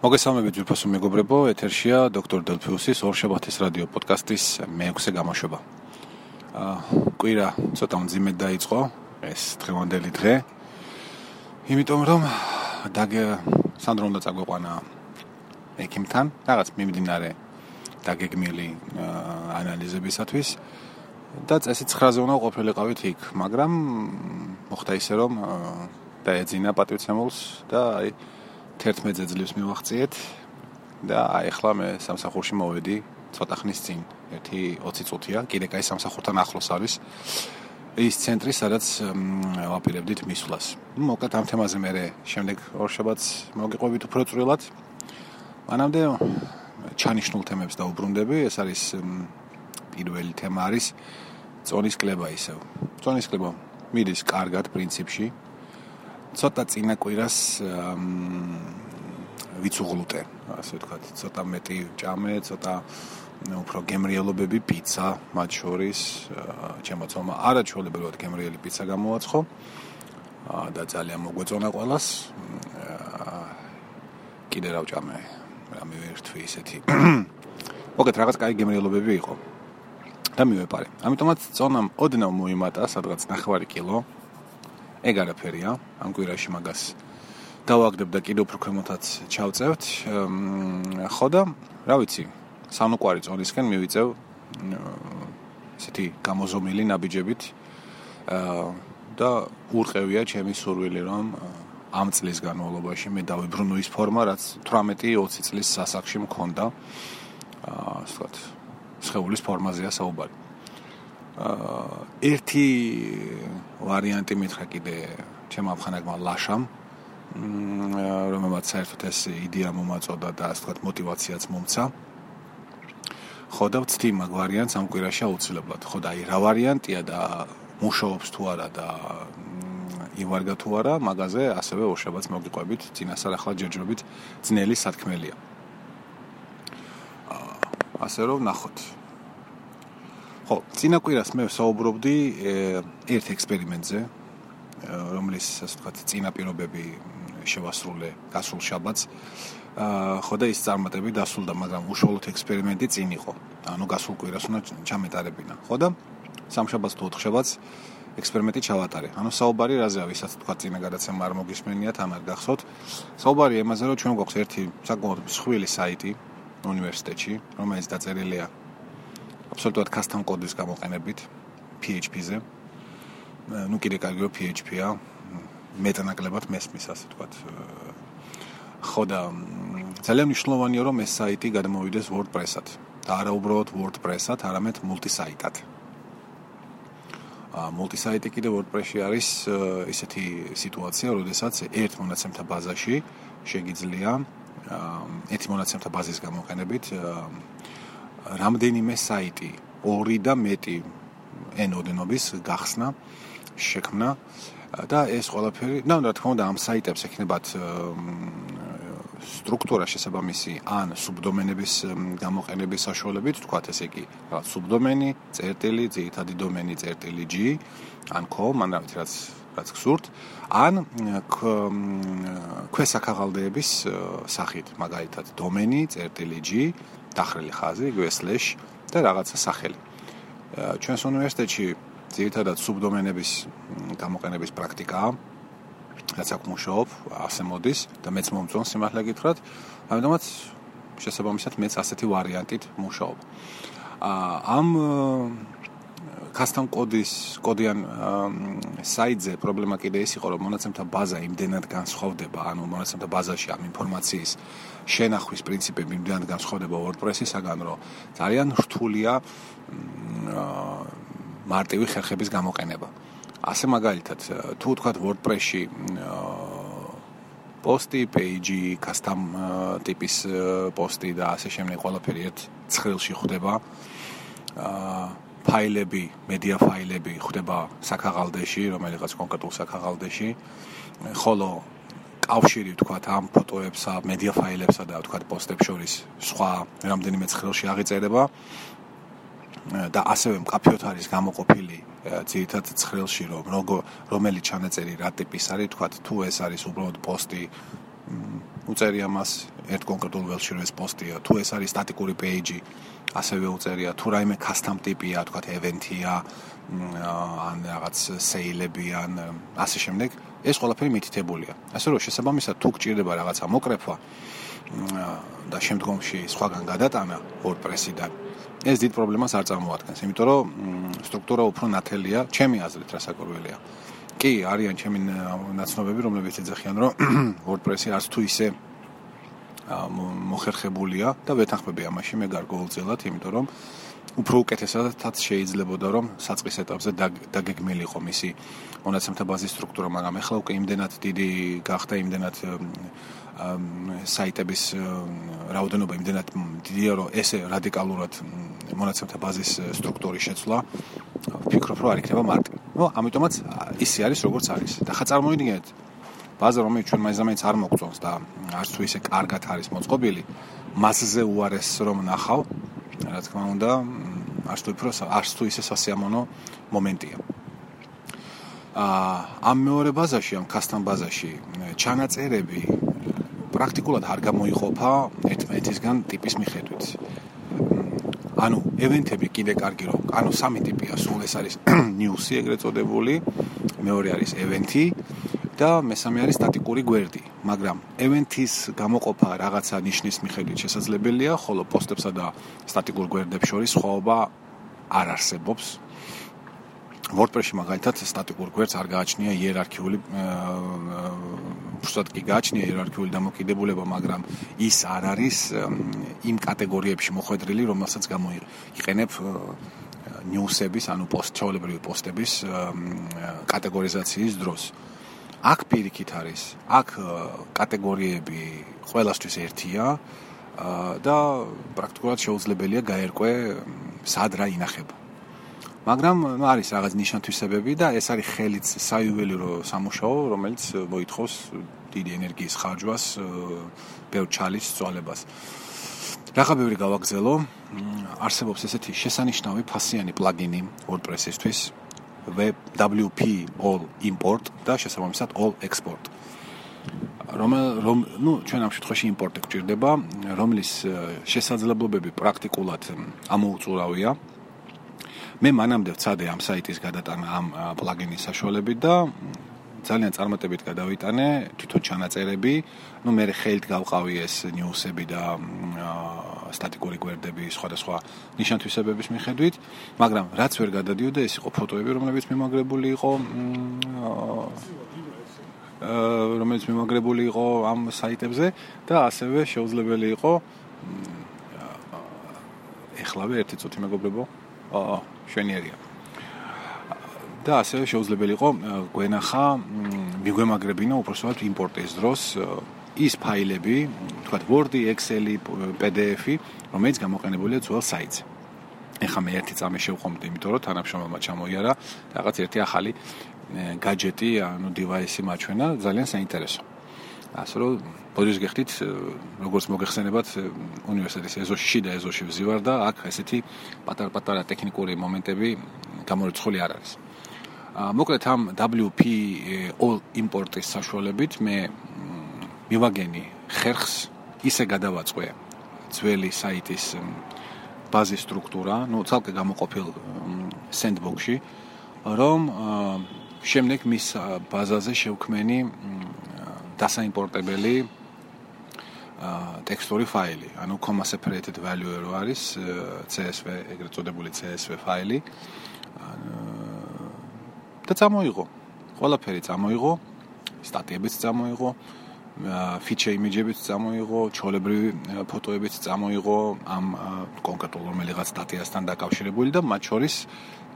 მოგესალმებით ძვირფასო მეგობრებო, ეთერშია დოქტორ დელფიუსის ორშაბათის რადიო პოდკასტის მეექვსე გამოშვება. აა კვირა ცოტა მძიმედ დაიწყო ეს დღევანდელი დღე. იმიტომ რომ დაგე სანდრო უნდა წაგვეყვანა ექიმთან, რაღაც მიმდინარე დაგეგმილი ანალიზებისათვის და წესი 9-ზე უნდა ყოფილიყავით იქ, მაგრამ მოხდა ისე რომ დაეძინა პატივცემულს და აი 11 ძლივს მივახციეთ და აი ახლა მე სამსახურში მოვედი ცოტა ხნის წინ. ერთი 20 წუთია, კიდე კაი სამსახურთან ახლოს არის. ის ცენტრი, სადაც ვაპირებდით მისვლას. მოკლედ ამ თემაზე მე შემდეგ ორშაბათს მოგიყვებით უფრო წვრილად. მანამდე ჩანიშნულ თემებს დაუბრუნდები. ეს არის პირველი თემა არის წონის კლება ისევ. წონის კლება მიდის კარგად პრინციპში, ცოტა წინა კვირას ვიცუღლუტე, ასე ვთქვათ, ცოტა მეტი ჭამე, ცოტა უფრო გემრიელობები პიცა, მათ შორის ჩემო ცომა არაჩვეულებრივად გემრიელი პიცა გამოაცხო და ძალიან მოგვეწონა ყოველას. კიდე რა ვჭამე? რამე ერთვი ისეთი. მოგეთ რაღაც კაი გემრიელობები იყო. და მივეპარე. ამიტომაც წონამ ოდნავ მოიმატა, სადღაც 9 კილო. ეგ არაფერია. ამ კვირაში მაგას დავაგდებ და კიდევ უფრო ქვემოთაც ჩავწევთ. ხო და რა ვიცი სანუკვარი წონისკენ მივიწევ ესეთი გამოზომილი ნაბიჯებით და ურყევია ჩემი სურვილი რომ ამ წლის განმავლობაში მე დავიბრუნო ის ფორმა რაც 18-20 წლის სასახში მქონდა. აა ასე ვთქვათ სხეულის ფორმაზეა საუბარი ერთი ვარიანტი მითხრა კიდე ჩემ ამხანაგმა ლაშამ რომელმაც საერთოდ ეს იდეა მომაწოდა და ასე ვთქვათ мотиваციაც მომცა. ხო და ვწდი მაგ ვარიანტს ამ კვირაში აუცილებლად. ხო და აი რა ვარიანტია და მუშაობს თუ არა და ივარგა თუ არა, მაგაზე ასევე ორშაბათს მოგიყვებით, წინასწარ ახლა ჯერჯერობით ძნელი სათქმელია. ასე რომ ნახოთ. ხო, წინა კვირას მე საუბრობდი ერთ ექსპერიმენტზე, რომლის ასე ვთქვათ, წინა პირობები შევასრულე გასულ შაბათს. აა ხო და ის წარმატებით დასრულდა, მაგრამ უშუალოდ ექსპერიმენტი წინ იყო. ანუ გასულ კვირას უნდა ჩამეტარებინა. ხო და სამშაბათს თუ ოთხშაბათს ექსპერიმენტი ჩავატარე. ანუ საუბარი რაზეა, ვისაც თქვა წინა გადაცემა არ მოგისმენიათ, ან არ გახსოვთ. საუბარი იმაზე, რომ ჩვენ გვაქვს ერთი საკმაოდ მსხვილი საიტი უნივერსიტეტში, რომელიც დაწერილია აბსოლუტურად custom კოდის გამოყენებით PHP-ზე. ну კიდე კარგი რომ PHP-ა მეტნაკლებად მესმის ასე ვთქვათ. ხო და ძალიან მნიშვნელოვანია რომ ეს საიტი გადმოვიდეს WordPress-ად და არა უბრალოდ WordPress-ად, არამედ multi-site-ად. ა multi-site კიდე WordPress-ში არის ისეთი სიტუაცია, როდესაც ერთ მონაცემთა ბაზაში შეგიძლია ერთი მონაცემთა ბაზის გამოყენებით რამდენიმე საიტი, ორი და მეტი ენოდენობის გახსნა, შექმნა და ეს ყველაფერი, ნუ რა თქმა უნდა, ამ საიტებს ექნებათ სტრუქტურა შესაბამისი ან სუბდომენების გამოყენების საშუალებით, თქვათ ესე იგი, რა სუბდომენი, წერტილი, ძირითადი დომენი, წერტილი G, ან com, ან რა რაც რაც გსურთ, ან ქვესაქაღალდეების სახით, მაგალითად, დომენი, წერტილი G, დახრილი ხაზი, იგვე slash და რაღაცა სახელი. ჩვენს უნივერსიტეტში ძირითადად სუბდომენების გამოყენების პრაქტიკაა. რაც აქ მუშაობ, ასე მოდის და მეც მომწონს სიმართლე გითხრათ. ამიტომაც შესაბამისად მეც ასეთი ვარიანტით მუშაობ. აა ამ custom კოდის კოდიან საიტზე პრობლემა კიდე ის იყო რომ მონაცემთა ბაზა იმდენად განსხვავდება ანუ მონაცემთა ბაზაში ამ ინფორმაციის შენახვის პრინციპები იმდენად განსხვავდება WordPress-ისგან რომ ძალიან რთულია მარტივი ხერხების გამოყენება. ასე მაგალითად თუ ვთქვათ WordPress-ში პოსტი, პეიჯი, custom ტიპის პოსტი და ასე შემდეგ ყველაფერი ერთ ცხრილში ხდება აა ფაილები, მედია ფაილები ხდება საქაღალდეში, რომელიღაც კონკრეტულ საქაღალდეში. ხოლო კავშირი ვთქვათ ამ ფოტოებსა, მედია ფაილებსა და ვთქვათ პოსტებს შორის სხვა რამდენიმე ცხრილში აღიწერება და ასევე მკაფიოდ არის გამოყოფილი ძირითად ცხრილში რომ რომელი ჩანაწერი რა ტიპის არის, ვთქვათ თუ ეს არის უბრალოდ პოსტი უწერია მას ერთ კონკრეტულ ველში რომ ეს პოსტია, თუ ეს არის სტატიკური პეიჯი, ასევე უწერია, თუ რაიმე custom ტიპია, თქვა event-ია, ან რაღაც sale-ები ან ასე შემდეგ, ეს ყველაფერი მითითებულია. ასე რომ შესაბამისად თუ გჭირდება რაღაცა მოკრეფვა და შემდგომში სხვაგან გადატანა WordPress-იდან, ეს დიდ პრობლემას არ წარმოადგენს, იმიტომ რომ სტრუქტურა უფრო ნათელია, ჩემი აზრით, რასაკვირველია. კი, არიან ჩემი ნაცნობები, რომლებიც ეძახიან, რომ WordPress-ი არც თუ ისე მოხერხებულია და ვეთანხმები ამაში მე გარკვეულწილად, იმიტომ რომ უფრო უკეთესადაც შეიძლებოდა რომ საწყის ეტაპზე დაგეგმილიყო მისი მონაცემთა ბაზის სტრუქტურა, მაგრამ ახლა უკვე იმდენად დიდი გახდა იმდენად საიტების რაოდენობა იმდენად დიდია, რომ ესე რადიკალურად მონაცემთა ბაზის სტრუქტურის შეცვლა ვფიქრობ, რომ არ იქნება მარტივი. ნუ ამიტომაც ისე არის როგორც არის. და ხა წარმოიდგინეთ ბაზა რომელიც ჩვენ მაინც არ მოგწონს და არც თუ ისე კარგად არის მოწყობილი, მასზე უარეს რომ ნახავ, რა თქმა უნდა, არც თუ უფრო არც თუ ისე სასიამოვნო მომენტია. აა ამ მეორე ბაზაში, ამ custom ბაზაში ჩანაწერები პრაქტიკულად არ გამოიყოფა ერთმანეთისგან ტიპის მიხედვით. ანუ ევენთები კიდე კარგი რომ, ანუ სამი ტიპია, სულ ეს არის news-ი ეგრეთ წოდებული, მეორე არის ევენთი და მესამე არის სტატიკური გვერდი, მაგრამ ევენთის გამოყოფა რაღაცა ნიშნის მიხედვით შესაძლებელია, ხოლო პოსტებსა და სტატიკურ გვერდებს შორის სხვაობა არ არსებობს. WordPress-ში მაგალითად სტატიკურ გვერდს არ გააჩნია იერარქიული უბრალოდ კი გააჩნია იერარქიული დამოკიდებულება, მაგრამ ის არ არის იმ კატეგორიებში მოხვედრილი, რომელსაც გამოიყენებ news-ების, ანუ პოსტ-ჩაოლებრივი პოსტების კატეგორიზაციის დროს. აქ პირიქით არის. აქ კატეგორიები ყველასთვის ერთია და პრაქტიკულად შეუძლებელია გაერკვე სად რა ინახება. მაგრამ ნუ არის რაღაც ნიშანთვისებები და ეს არის ხელიც საიუველირო სამუშაო, რომელიც მოითხოვს დიდი ენერგიის ხარჯვას, ბევრ ჩალის წვალებას. რაღა ბევრი გავაგზელო. არსებობს ესეთი შესანიშნავი ფასიანი პლაგინი WordPress-ისთვის, WP all import და შესაბამისად all export. რომ რომ ნუ ჩვენ ამ შემთხვევაში იმპორტი გვჭირდება, რომლის შესაძლებლობები პრაქტიკულად ამოუწურავია. მე მანამდე ვცადე ამ საიტის გადატანა ამ პლაგინის საშუალებით და ძალიან წარმატებით გადავიტანე თვითონ ჩანაწერები. ნუ მე ხელით გავყავი ეს ნიუსები და სტატიკური გვერდები სხვადასხვა ნიშანთვისებების მიხედვით, მაგრამ რაც ვერ გადადიოდა ეს იყო ფოტოები, რომლებიც მიმაგრებული იყო რომელიც მიმაგრებული იყო ამ საიტებზე და ასევე შეუძლებელი იყო ეხლავე ერთი წუთი მეგობრებო. აა შვენიერია და ასევე შეუძლებელი იყო გვენახა მიგვემაგრებინა უბრალოდ იმპორტის დროს ის ფაილები, თქვა Word-ი, Excel-ი, PDF-ი, რომელიც გამოყენებულია ძველ საიტზე. ეხლა მე ერთი წამი შევყომდი, იმიტომ რომ თანამშრომელმა ჩამოიარა რაღაც ერთი ახალი гаджеტი, ანუ დივაისი მაჩვენა, ძალიან საინტერესო. ასე რომ ბოდის გეხდით, როგორც მოგეხსენებათ, უნივერსიტეტის ეზოში, შიდა ეზოში ვზივარ და აქ ესეთი პატარ-პატარა ტექნიკური მომენტები გამორიცხული არ არის. მოკლედ ამ WP all import-ის საშუალებით მე მივაგენი ხერხს ისე გადავაწყვე ძველი საიტის ბაზის სტრუქტურა, ну, ცალკე გამოყოფილ sandbox-ში, რომ შემდეგ მის ბაზაზე შევქმენი დასაიმპორტებელი ტექსტური ფაილი, ანუ comma separated value რო არის CSV, ეგრეთ წოდებული CSV ფაილი. და წამოიღო. ყველაფერი წამოიღო, სტატიებიც წამოიღო, feature image-ებიც წამოიღო, ჩოლებრივი ფოტოებიც წამოიღო ამ კონკრეტულ რომელიღაც სტატიასთან დაკავშირებული და მათ შორის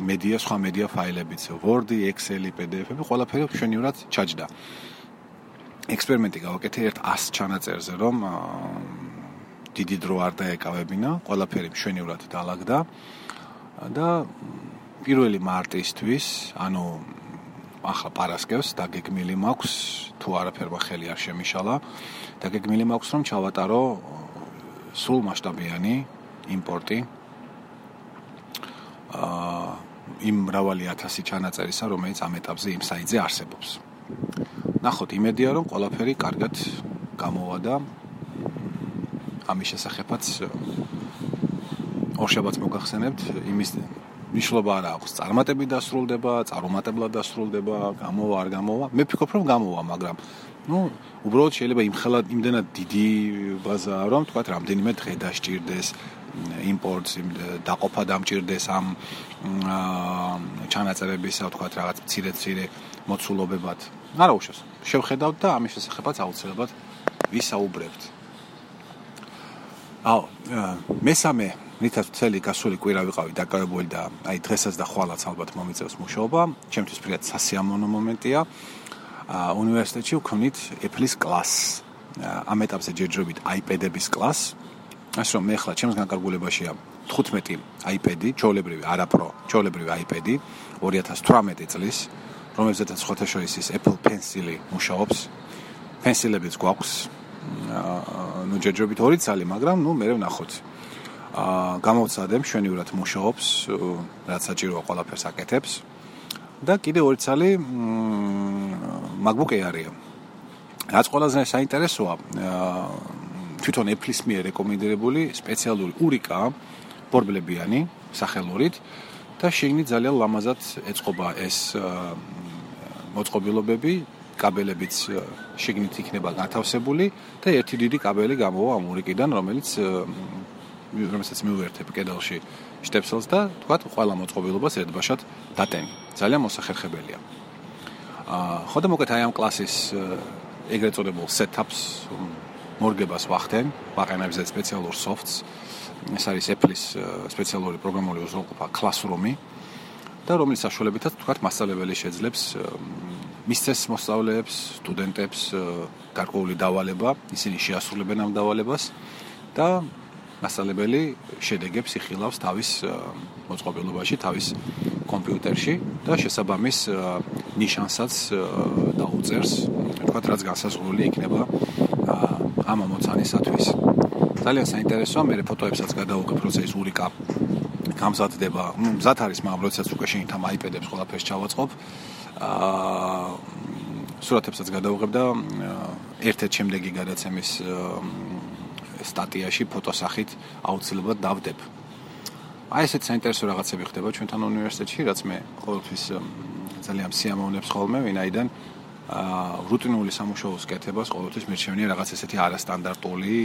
მედია, სხვა მედია ფაილებიც, Word-ი, Excel-ი, PDF-ები, ყველაფერი მშვენივრად ჩაჯდა. ექსპერიმენტი გავაკეთე ერთ 100 ჩანაწერზე, რომ დიდი დრო არ დაეკავებინა, ყველაფერი მშვენივრად დაალაგდა და პირველი მარტისთვის, ანუ ახლა პარასკევს დაგეგმილი მაქვს, თუ არაფერმა ხელი არ შემიშალა, დაგეგმილი მაქვს, რომ ჩავატარო სულ მასშტაბიანი იმპორტი. აა იმ მრავალი ათასი ჩანაწერისა, რომელიც ამ ეტაპზე იმ საიტზე არსებობს. ნახოთ, იმედია რომ ყველაფერი კარგად გამოვა და ამის შესახებაც ორშაბათს მოგახსენებთ იმის ნიშნობა არა აქვს წარმატები დასრულდება, წარუმატებლად დასრულდება, გამოვა არ გამოვა. მე ვფიქრობ რომ გამოვა, მაგრამ ну, უბრალოდ შეიძლება იმხელა იმდენად დიდი ბაზაა, რომ თქვა რამდენიმე დღე დასჭირდეს იმპორტს, დაყოფა დამჭირდეს ამ ჩანაწერებისა, თქვა რაღაც მცირე-მცირე მოცულობებად. არა უშავს. შევხედავთ და ამის შესახებაც აუცილებლად ვისაუბრებთ. აუ, მესამე მითაც მთელი გასული კვირა ვიყავი დაკავებული და აი დღესაც და ხვალაც ალბათ მომიწევს მუშაობა. ჩემთვის ფრიად სასიამოვნო მომენტია. აა უნივერსიტეტში ვქონით Apple-ის კლასს. ამ ეტაპზე ჯერჯერობით iPad-ების კლასს. ასე რომ მე ახლა ჩემს განკარგულებაშია 15 iPad-ი, ჩოლებრივი არაპრო, ჩოლებრივი iPad-ი 2018 წლის, რომელზეც სხვათა შორის ის Apple Pencil-ი მუშაობს. Pencil-ებიც გვაქვს. აა ნუ ჯერჯერობით ორი ცალი, მაგრამ ნუ მე ვნახოთ. აა გამოვცადე მშვენივრად მუშაობს, რაც საჭიროა ყველაფერს აკეთებს. და კიდე ორი ცალი MacBook Air-ია. რაც ყველაზე საინტერესოა, აა თვითონ Apple-ის მიერ რეკომენდებული სპეციალური ურიკა ბორბლებიანი სახელურით და შეგნით ძალიან ლამაზად ეწყობა ეს მოწყობილობები კაბელებიც შეგნით იქნება გათავსებული და ერთი დიდი კაბელი გამოვა ამ ურიკიდან რომელიც რომელსაც მივერთებ კედელში შტეპსელს და თქვა ყველა მოწყობილობას ერთბაშად დატენი ძალიან მოსახერხებელია. აა ხოდა მოკეთ აი ამ კლასის ეგრეთ წოდებულ setups მორგებას ვახდენ ვაყენებზე სპეციალურ softs. ეს არის Apple-ის სპეციალური პროგრამული უზრუნველყოფა Classroom-ი. და რომლის საშუალებითაც თქვა მასწავლებელი შეძლებს მისცეს მოსწავლეებს, სტუდენტებს გარკვეული დავალება, ისინი შეასრულებენ ამ დავალებას. და მასწავლებელი შედეგებს იხილავს თავის მოწყობილობაში, თავის კომპიუტერში და შესაბამის ნიშანსაც დაუწერს, თქვა რაც განსაზღვრული იქნება ამ ამოცანისათვის. ძალიან საინტერესოა, მე ფოტოებსაც გადავუღებ, როცა ის ურიკა გამზადდება. ნუ მზად არის, მაგრამ როდესაც უკვე შეგით ამ iPad-ებს ყველაფერს ჩავაწყობ, აა სურათებსაც გადავუღებ და ერთ-ერთ შემდეგი გადაცემის სტატიაში ფოტოსახით აუცილებლად დავდებ. აი ესეც საინტერესო რაღაცები ხდება ჩვენთან უნივერსიტეტში, რაც მე ყოველთვის ძალიან სიამოვნებს ხოლმე, ვინაიდან აა რუტინული სამუშაოს კეთებას ყოველთვის მერჩევნია რაღაც ესეთი არასტანდარტული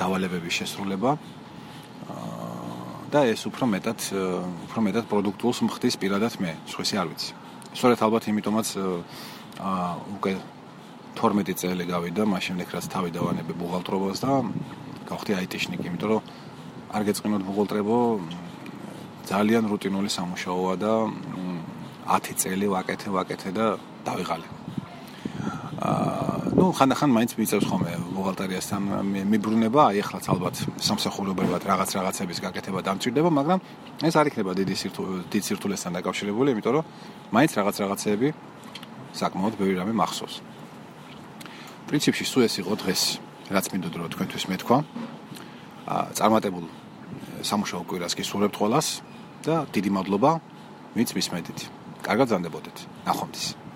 დავალებების შესრულება. და ეს უფრო მეტად უფრო მეტად პროდუქტულს მხდის პირადად მე, სხვისი არ ვიცი. სწორედ ალბათ იმიტომაც აა უკვე 12 წელი გავიდა, მაშინ შემდეგ რაც თავი დავანებე ბუღალტრობას და გავხდი IT-შნიკი, იმიტომ რომ არ გეწყინოთ ბუღალტრებო ძალიან რუტინული სამუშაოა და 10 წელი ვაკეთე, ვაკეთე და დავიღალე. აა ნუ ხანდახან მაინც მიწევს ხოლმე ბუღალტერიასთან მიბრუნება, აი ახლა ალბათ სამსახურებრივად რაღაც რაღაცების გაკეთება დამჭირდება, მაგრამ ეს არ იქნება დიდი დიდ სირთულესთან დაკავშირებული, იმიტომ რომ მაინც რაღაც რაღაცეები საკმაოდ ბევრი რამე მახსოვს. პრინციპში სულ ეს იყო დღეს, რაც მინდოდა რომ თქვენთვის მეთქვა. აა წარმატებულ სამუშაო კვირას გისურვებთ ყველას და დიდი მადლობა ვინც მისმედით. კარგად ზანდებოდეთ. ნახვამდის.